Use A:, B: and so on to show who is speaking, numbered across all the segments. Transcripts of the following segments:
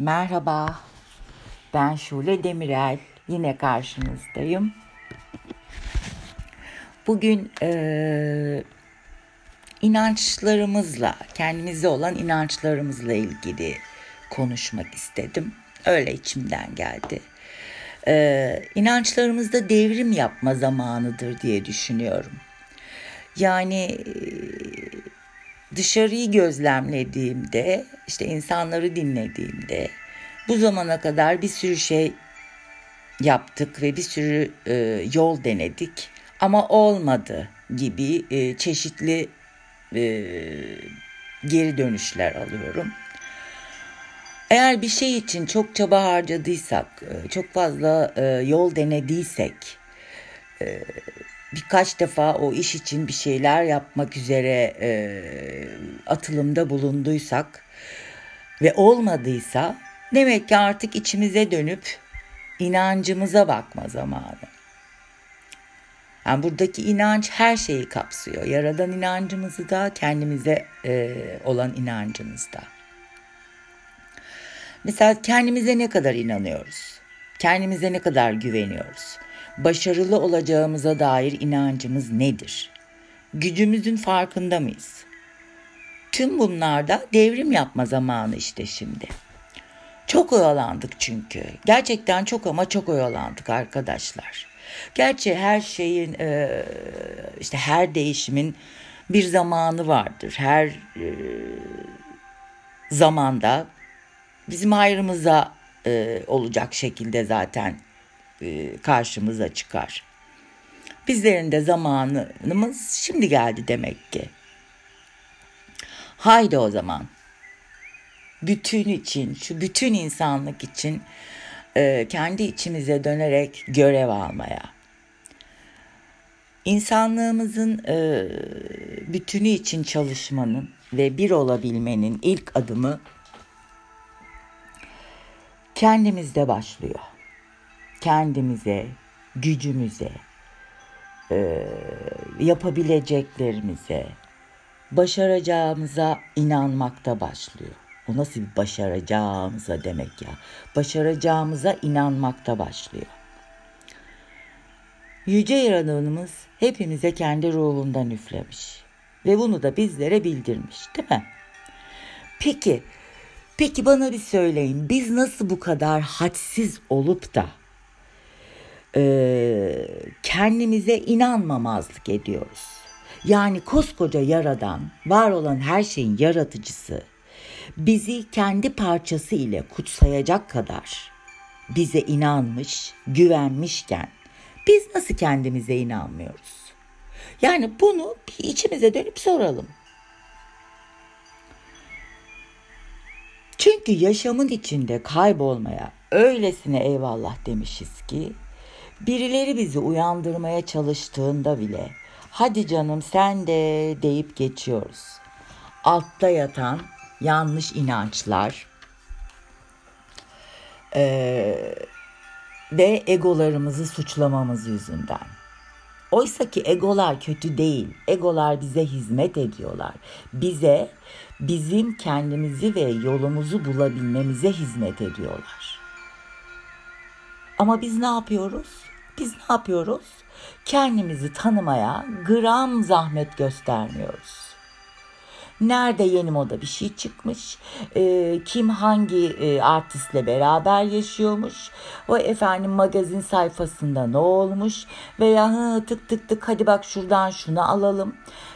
A: Merhaba, ben Şule Demirel. Yine karşınızdayım. Bugün e, inançlarımızla, kendimize olan inançlarımızla ilgili konuşmak istedim. Öyle içimden geldi. E, inançlarımızda devrim yapma zamanıdır diye düşünüyorum. Yani dışarıyı gözlemlediğimde, işte insanları dinlediğimde bu zamana kadar bir sürü şey yaptık ve bir sürü e, yol denedik ama olmadı gibi e, çeşitli e, geri dönüşler alıyorum. Eğer bir şey için çok çaba harcadıysak, e, çok fazla e, yol denediysek, e, birkaç defa o iş için bir şeyler yapmak üzere e, atılımda bulunduysak ve olmadıysa demek ki artık içimize dönüp inancımıza bakma zamanı. Yani buradaki inanç her şeyi kapsıyor. Yaradan inancımızı da kendimize e, olan inancımızda. Mesela kendimize ne kadar inanıyoruz? Kendimize ne kadar güveniyoruz? Başarılı olacağımıza dair inancımız nedir? Gücümüzün farkında mıyız? Tüm bunlarda devrim yapma zamanı işte şimdi. Çok oyalandık çünkü. Gerçekten çok ama çok oyalandık arkadaşlar. Gerçi her şeyin işte her değişimin bir zamanı vardır. Her zamanda bizim hayrımıza olacak şekilde zaten e, karşımıza çıkar. Bizlerin de zamanımız şimdi geldi demek ki. Haydi o zaman. Bütün için, şu bütün insanlık için e, kendi içimize dönerek görev almaya. İnsanlığımızın e, bütünü için çalışmanın ve bir olabilmenin ilk adımı kendimizde başlıyor kendimize, gücümüze, e, yapabileceklerimize, başaracağımıza inanmakta başlıyor. O nasıl bir başaracağımıza demek ya? Başaracağımıza inanmakta başlıyor. Yüce Yaradanımız hepimize kendi ruhundan üflemiş. Ve bunu da bizlere bildirmiş değil mi? Peki, peki bana bir söyleyin. Biz nasıl bu kadar hadsiz olup da e, kendimize inanmamazlık ediyoruz. Yani koskoca yaradan, var olan her şeyin yaratıcısı, bizi kendi parçası ile kutsayacak kadar bize inanmış, güvenmişken biz nasıl kendimize inanmıyoruz? Yani bunu içimize dönüp soralım. Çünkü yaşamın içinde kaybolmaya öylesine eyvallah demişiz ki Birileri bizi uyandırmaya çalıştığında bile hadi canım sen de deyip geçiyoruz. Altta yatan yanlış inançlar ee, ve egolarımızı suçlamamız yüzünden. Oysa ki egolar kötü değil. Egolar bize hizmet ediyorlar. Bize bizim kendimizi ve yolumuzu bulabilmemize hizmet ediyorlar. Ama biz ne yapıyoruz? Biz ne yapıyoruz? Kendimizi tanımaya gram zahmet göstermiyoruz. Nerede yeni moda bir şey çıkmış? E, kim hangi e, artistle beraber yaşıyormuş? O efendim magazin sayfasında ne olmuş? Veya hı, tık tık tık hadi bak şuradan şunu alalım.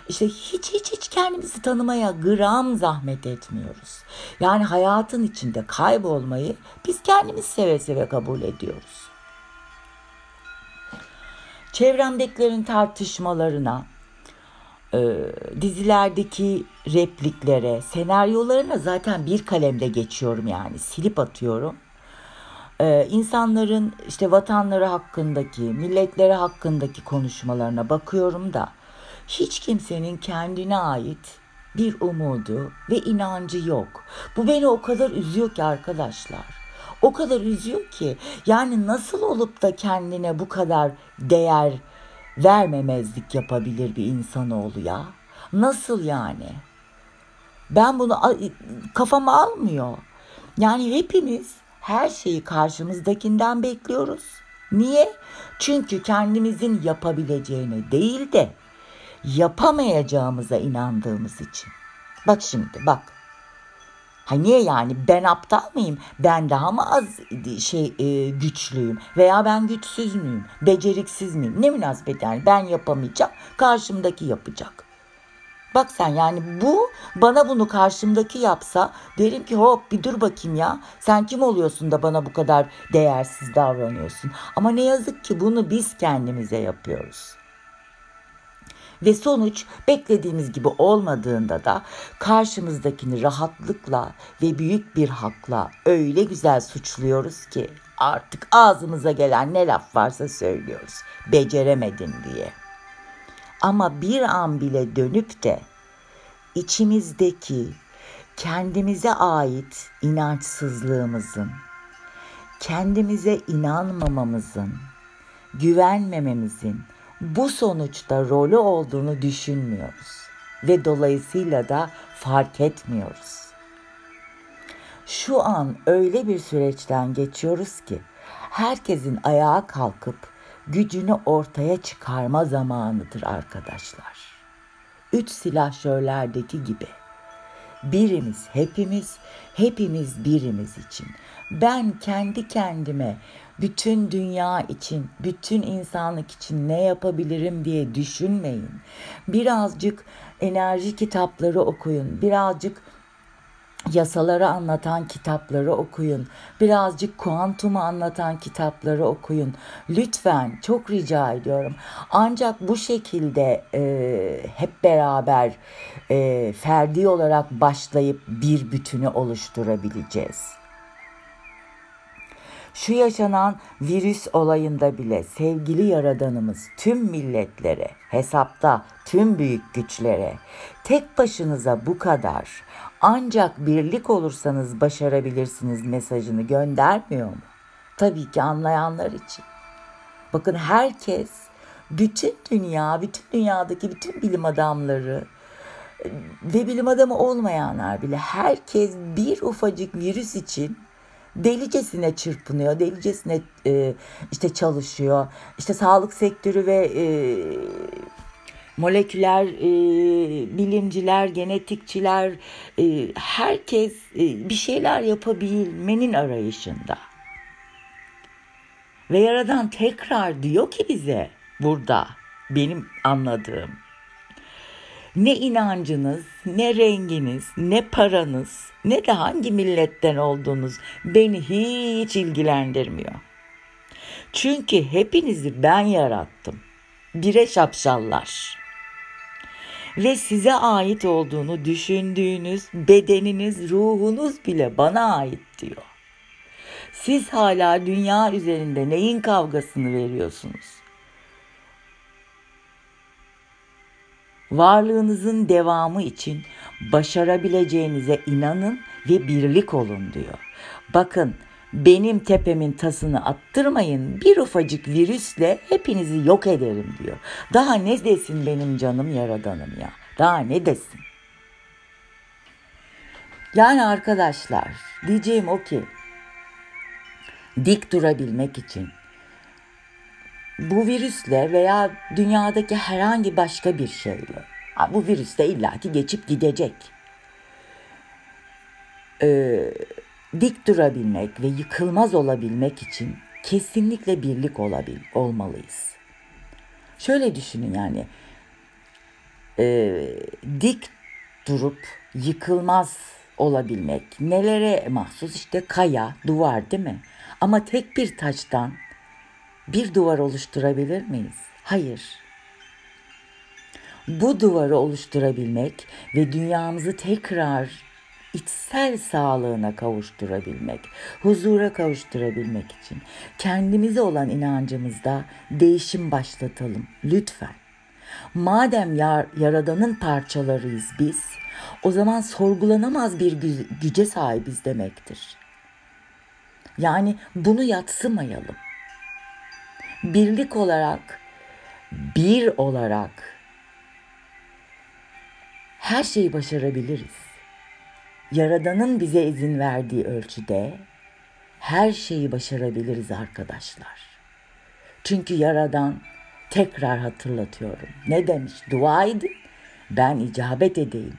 A: İşte hiç hiç hiç kendimizi tanımaya gram zahmet etmiyoruz. Yani hayatın içinde kaybolmayı biz kendimiz seve seve kabul ediyoruz çevremdekilerin tartışmalarına, e, dizilerdeki repliklere, senaryolarına zaten bir kalemde geçiyorum yani silip atıyorum. E, insanların işte vatanları hakkındaki, milletleri hakkındaki konuşmalarına bakıyorum da hiç kimsenin kendine ait bir umudu ve inancı yok. Bu beni o kadar üzüyor ki arkadaşlar o kadar üzüyor ki. Yani nasıl olup da kendine bu kadar değer vermemezlik yapabilir bir insanoğlu ya? Nasıl yani? Ben bunu kafama almıyor. Yani hepimiz her şeyi karşımızdakinden bekliyoruz. Niye? Çünkü kendimizin yapabileceğine değil de yapamayacağımıza inandığımız için. Bak şimdi bak. Ha niye yani ben aptal mıyım? Ben daha mı az şey e, güçlüyüm veya ben güçsüz müyüm? Beceriksiz miyim? Ne münasebet yani ben yapamayacağım. Karşımdaki yapacak. Bak sen yani bu bana bunu karşımdaki yapsa derim ki hop bir dur bakayım ya. Sen kim oluyorsun da bana bu kadar değersiz davranıyorsun. Ama ne yazık ki bunu biz kendimize yapıyoruz. Ve sonuç beklediğimiz gibi olmadığında da karşımızdakini rahatlıkla ve büyük bir hakla öyle güzel suçluyoruz ki artık ağzımıza gelen ne laf varsa söylüyoruz. Beceremedin diye. Ama bir an bile dönüp de içimizdeki kendimize ait inançsızlığımızın, kendimize inanmamamızın, güvenmememizin bu sonuçta rolü olduğunu düşünmüyoruz ve dolayısıyla da fark etmiyoruz. Şu an öyle bir süreçten geçiyoruz ki herkesin ayağa kalkıp gücünü ortaya çıkarma zamanıdır arkadaşlar. Üç silahşörlerdeki gibi. Birimiz hepimiz, hepimiz birimiz için. Ben kendi kendime bütün dünya için, bütün insanlık için ne yapabilirim diye düşünmeyin. Birazcık enerji kitapları okuyun. Birazcık yasaları anlatan kitapları okuyun. Birazcık kuantumu anlatan kitapları okuyun. Lütfen çok rica ediyorum. Ancak bu şekilde e, hep beraber e, ferdi olarak başlayıp bir bütünü oluşturabileceğiz. Şu yaşanan virüs olayında bile sevgili yaradanımız tüm milletlere, hesapta tüm büyük güçlere tek başınıza bu kadar ancak birlik olursanız başarabilirsiniz mesajını göndermiyor mu? Tabii ki anlayanlar için. Bakın herkes, bütün dünya, bütün dünyadaki bütün bilim adamları ve bilim adamı olmayanlar bile herkes bir ufacık virüs için delicesine çırpınıyor, delicesine e, işte çalışıyor. İşte sağlık sektörü ve e, moleküler e, bilimciler, genetikçiler, e, herkes e, bir şeyler yapabilmenin arayışında. Ve Yaradan tekrar diyor ki bize burada benim anladığım ne inancınız, ne renginiz, ne paranız, ne de hangi milletten olduğunuz beni hiç ilgilendirmiyor. Çünkü hepinizi ben yarattım. Bire şapşallar. Ve size ait olduğunu düşündüğünüz bedeniniz, ruhunuz bile bana ait diyor. Siz hala dünya üzerinde neyin kavgasını veriyorsunuz? Varlığınızın devamı için başarabileceğinize inanın ve birlik olun diyor. Bakın benim tepemin tasını attırmayın bir ufacık virüsle hepinizi yok ederim diyor. Daha ne desin benim canım yaradanım ya daha ne desin. Yani arkadaşlar diyeceğim o ki dik durabilmek için bu virüsle veya dünyadaki herhangi başka bir şeyle bu virüs de illaki geçip gidecek. Ee, dik durabilmek ve yıkılmaz olabilmek için kesinlikle birlik olabil, olmalıyız. Şöyle düşünün yani e, dik durup yıkılmaz olabilmek nelere mahsus işte kaya, duvar değil mi? Ama tek bir taştan bir duvar oluşturabilir miyiz? Hayır. Bu duvarı oluşturabilmek ve dünyamızı tekrar içsel sağlığına kavuşturabilmek, huzura kavuşturabilmek için kendimize olan inancımızda değişim başlatalım lütfen. Madem yar, yaradanın parçalarıyız biz, o zaman sorgulanamaz bir gü- güce sahibiz demektir. Yani bunu yatsımayalım birlik olarak, bir olarak her şeyi başarabiliriz. Yaradan'ın bize izin verdiği ölçüde her şeyi başarabiliriz arkadaşlar. Çünkü Yaradan tekrar hatırlatıyorum. Ne demiş? Dua edin, ben icabet edeyim.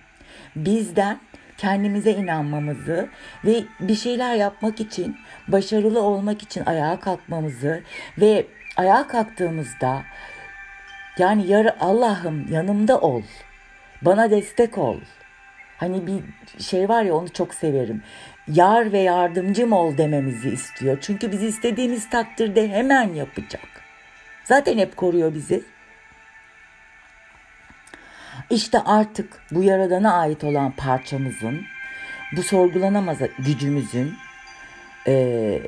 A: Bizden kendimize inanmamızı ve bir şeyler yapmak için, başarılı olmak için ayağa kalkmamızı ve ayağa kalktığımızda yani yarı Allah'ım yanımda ol. Bana destek ol. Hani bir şey var ya onu çok severim. Yar ve yardımcım ol dememizi istiyor. Çünkü biz istediğimiz takdirde hemen yapacak. Zaten hep koruyor bizi. İşte artık bu yaradana ait olan parçamızın, bu sorgulanamaz gücümüzün, e,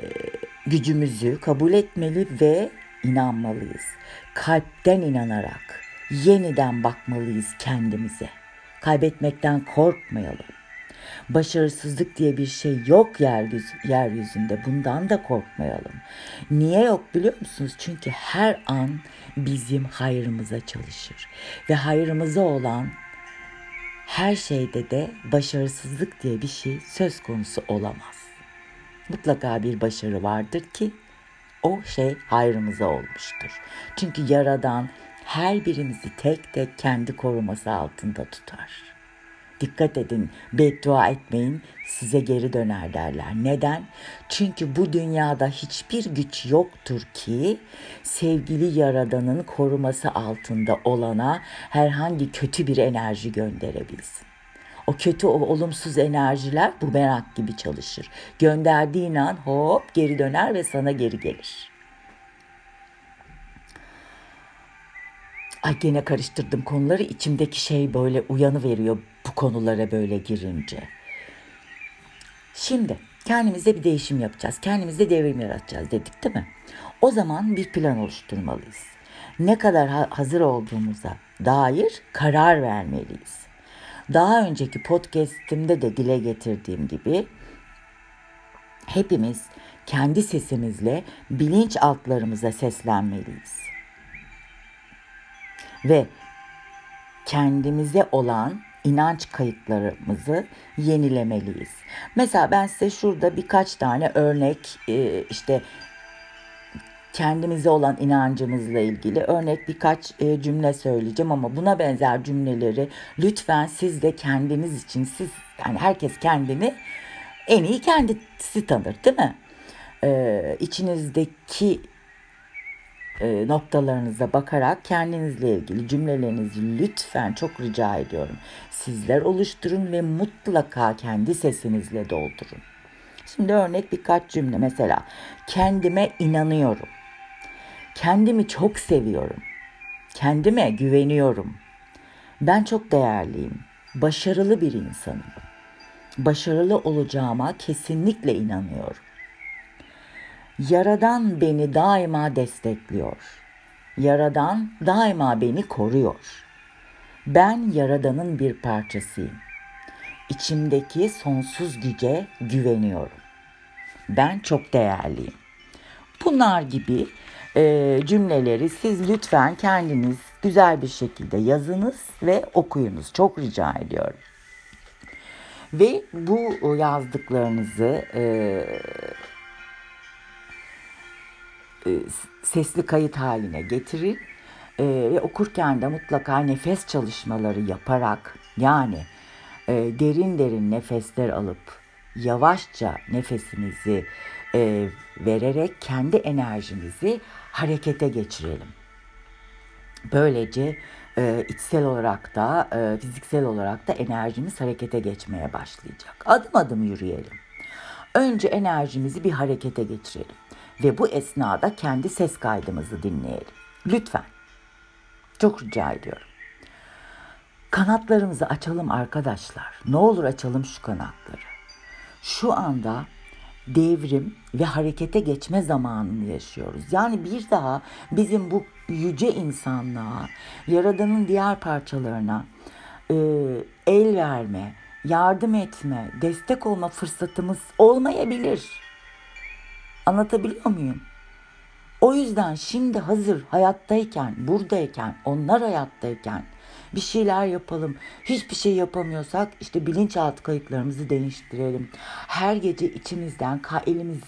A: gücümüzü kabul etmeli ve inanmalıyız. Kalpten inanarak yeniden bakmalıyız kendimize. Kaybetmekten korkmayalım. Başarısızlık diye bir şey yok yeryüzünde. Bundan da korkmayalım. Niye yok biliyor musunuz? Çünkü her an bizim hayrımıza çalışır. Ve hayrımıza olan her şeyde de başarısızlık diye bir şey söz konusu olamaz. Mutlaka bir başarı vardır ki o şey hayrımıza olmuştur. Çünkü Yaradan her birimizi tek tek kendi koruması altında tutar. Dikkat edin, beddua etmeyin, size geri döner derler. Neden? Çünkü bu dünyada hiçbir güç yoktur ki sevgili Yaradan'ın koruması altında olana herhangi kötü bir enerji gönderebilsin. O kötü, o olumsuz enerjiler bu merak gibi çalışır. Gönderdiğin an hop geri döner ve sana geri gelir. Ay gene karıştırdım konuları. İçimdeki şey böyle uyanı veriyor bu konulara böyle girince. Şimdi kendimize bir değişim yapacağız. Kendimizde devrim yaratacağız dedik değil mi? O zaman bir plan oluşturmalıyız. Ne kadar hazır olduğumuza dair karar vermeliyiz. Daha önceki podcast'imde de dile getirdiğim gibi hepimiz kendi sesimizle bilinç altlarımıza seslenmeliyiz. Ve kendimize olan inanç kayıtlarımızı yenilemeliyiz. Mesela ben size şurada birkaç tane örnek e, işte kendimize olan inancımızla ilgili örnek birkaç e, cümle söyleyeceğim ama buna benzer cümleleri lütfen siz de kendiniz için siz yani herkes kendini en iyi kendisi tanır değil mi? Ee, içinizdeki e, noktalarınıza bakarak kendinizle ilgili cümlelerinizi lütfen çok rica ediyorum. Sizler oluşturun ve mutlaka kendi sesinizle doldurun. Şimdi örnek birkaç cümle mesela kendime inanıyorum. Kendimi çok seviyorum. Kendime güveniyorum. Ben çok değerliyim. Başarılı bir insanım. Başarılı olacağıma kesinlikle inanıyorum. Yaradan beni daima destekliyor. Yaradan daima beni koruyor. Ben Yaradan'ın bir parçasıyım. İçimdeki sonsuz güce güveniyorum. Ben çok değerliyim. Bunlar gibi e, cümleleri siz lütfen kendiniz güzel bir şekilde yazınız ve okuyunuz. Çok rica ediyorum. Ve bu yazdıklarınızı e, e, sesli kayıt haline getirin e, ve okurken de mutlaka nefes çalışmaları yaparak yani e, derin derin nefesler alıp yavaşça nefesinizi e, vererek kendi enerjimizi harekete geçirelim. Böylece e, içsel olarak da e, fiziksel olarak da enerjimiz harekete geçmeye başlayacak. Adım adım yürüyelim. Önce enerjimizi bir harekete geçirelim ve bu esnada kendi ses kaydımızı dinleyelim. Lütfen. Çok rica ediyorum. Kanatlarımızı açalım arkadaşlar. Ne olur açalım şu kanatları. Şu anda devrim ve harekete geçme zamanını yaşıyoruz. Yani bir daha bizim bu yüce insanlığa, Yaradan'ın diğer parçalarına e, el verme, yardım etme, destek olma fırsatımız olmayabilir. Anlatabiliyor muyum? O yüzden şimdi hazır hayattayken, buradayken, onlar hayattayken Bir şeyler yapalım. Hiçbir şey yapamıyorsak işte bilinçaltı kayıtlarımızı değiştirelim. Her gece içimizden elimizi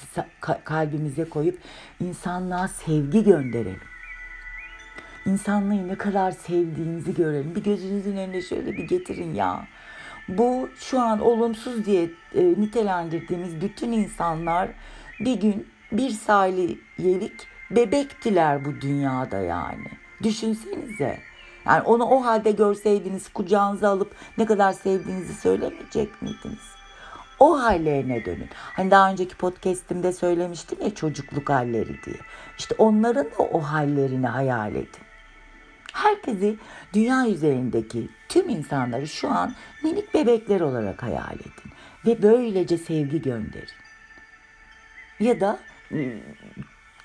A: kalbimize koyup insanlığa sevgi gönderelim. İnsanlığı ne kadar sevdiğinizi görelim. Bir gözünüzün önüne şöyle bir getirin ya. Bu şu an olumsuz diye e, nitelendirdiğimiz bütün insanlar bir gün bir saliyelik bebektiler bu dünyada yani. Düşünsenize. Yani onu o halde görseydiniz kucağınıza alıp ne kadar sevdiğinizi söylemeyecek miydiniz? O hallerine dönün. Hani daha önceki podcast'imde söylemiştim ya çocukluk halleri diye. İşte onların da o hallerini hayal edin. Herkesi dünya üzerindeki tüm insanları şu an minik bebekler olarak hayal edin. Ve böylece sevgi gönderin. Ya da ıı,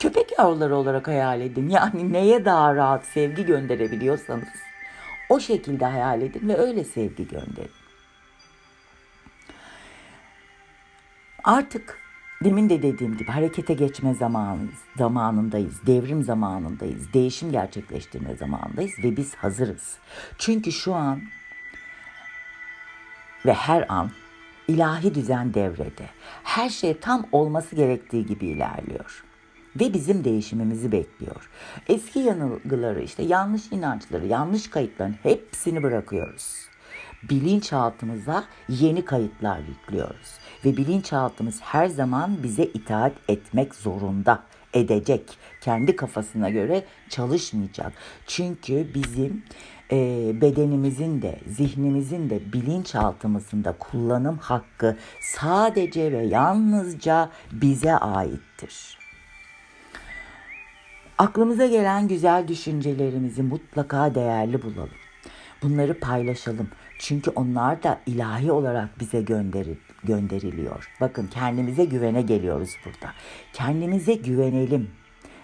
A: köpek yavruları olarak hayal edin. Yani neye daha rahat sevgi gönderebiliyorsanız o şekilde hayal edin ve öyle sevgi gönderin. Artık demin de dediğim gibi harekete geçme zamanıyız, zamanındayız, devrim zamanındayız, değişim gerçekleştirme zamanındayız ve biz hazırız. Çünkü şu an ve her an ilahi düzen devrede. Her şey tam olması gerektiği gibi ilerliyor ve bizim değişimimizi bekliyor. Eski yanılgıları, işte yanlış inançları, yanlış kayıtların hepsini bırakıyoruz. Bilinçaltımıza yeni kayıtlar yüklüyoruz ve bilinçaltımız her zaman bize itaat etmek zorunda edecek. Kendi kafasına göre çalışmayacak. Çünkü bizim e, bedenimizin de zihnimizin de bilinçaltımızın da kullanım hakkı sadece ve yalnızca bize aittir. Aklımıza gelen güzel düşüncelerimizi mutlaka değerli bulalım. Bunları paylaşalım. Çünkü onlar da ilahi olarak bize gönderil, gönderiliyor. Bakın kendimize güvene geliyoruz burada. Kendimize güvenelim.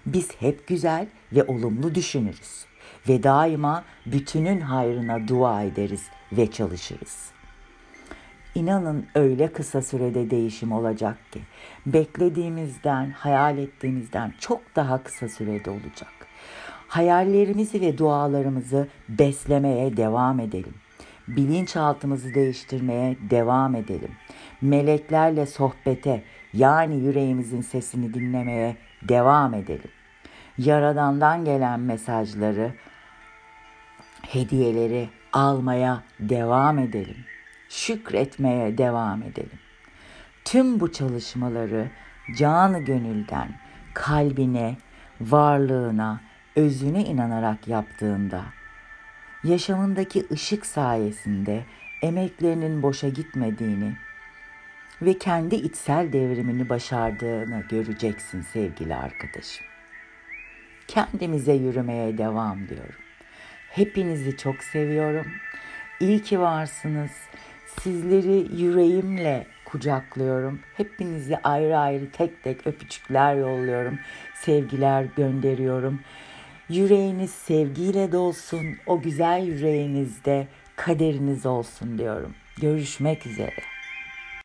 A: Biz hep güzel ve olumlu düşünürüz. Ve daima bütünün hayrına dua ederiz ve çalışırız. İnanın öyle kısa sürede değişim olacak ki beklediğimizden, hayal ettiğimizden çok daha kısa sürede olacak. Hayallerimizi ve dualarımızı beslemeye devam edelim. Bilinçaltımızı değiştirmeye devam edelim. Meleklerle sohbete yani yüreğimizin sesini dinlemeye devam edelim. Yaradandan gelen mesajları, hediyeleri almaya devam edelim şükretmeye devam edelim. Tüm bu çalışmaları canı gönülden, kalbine, varlığına, özüne inanarak yaptığında, yaşamındaki ışık sayesinde emeklerinin boşa gitmediğini ve kendi içsel devrimini başardığını göreceksin sevgili arkadaşım. Kendimize yürümeye devam diyorum. Hepinizi çok seviyorum. İyi ki varsınız. Sizleri yüreğimle kucaklıyorum. Hepinizi ayrı ayrı tek tek öpücükler yolluyorum. Sevgiler gönderiyorum. Yüreğiniz sevgiyle dolsun. O güzel yüreğinizde kaderiniz olsun diyorum. Görüşmek üzere.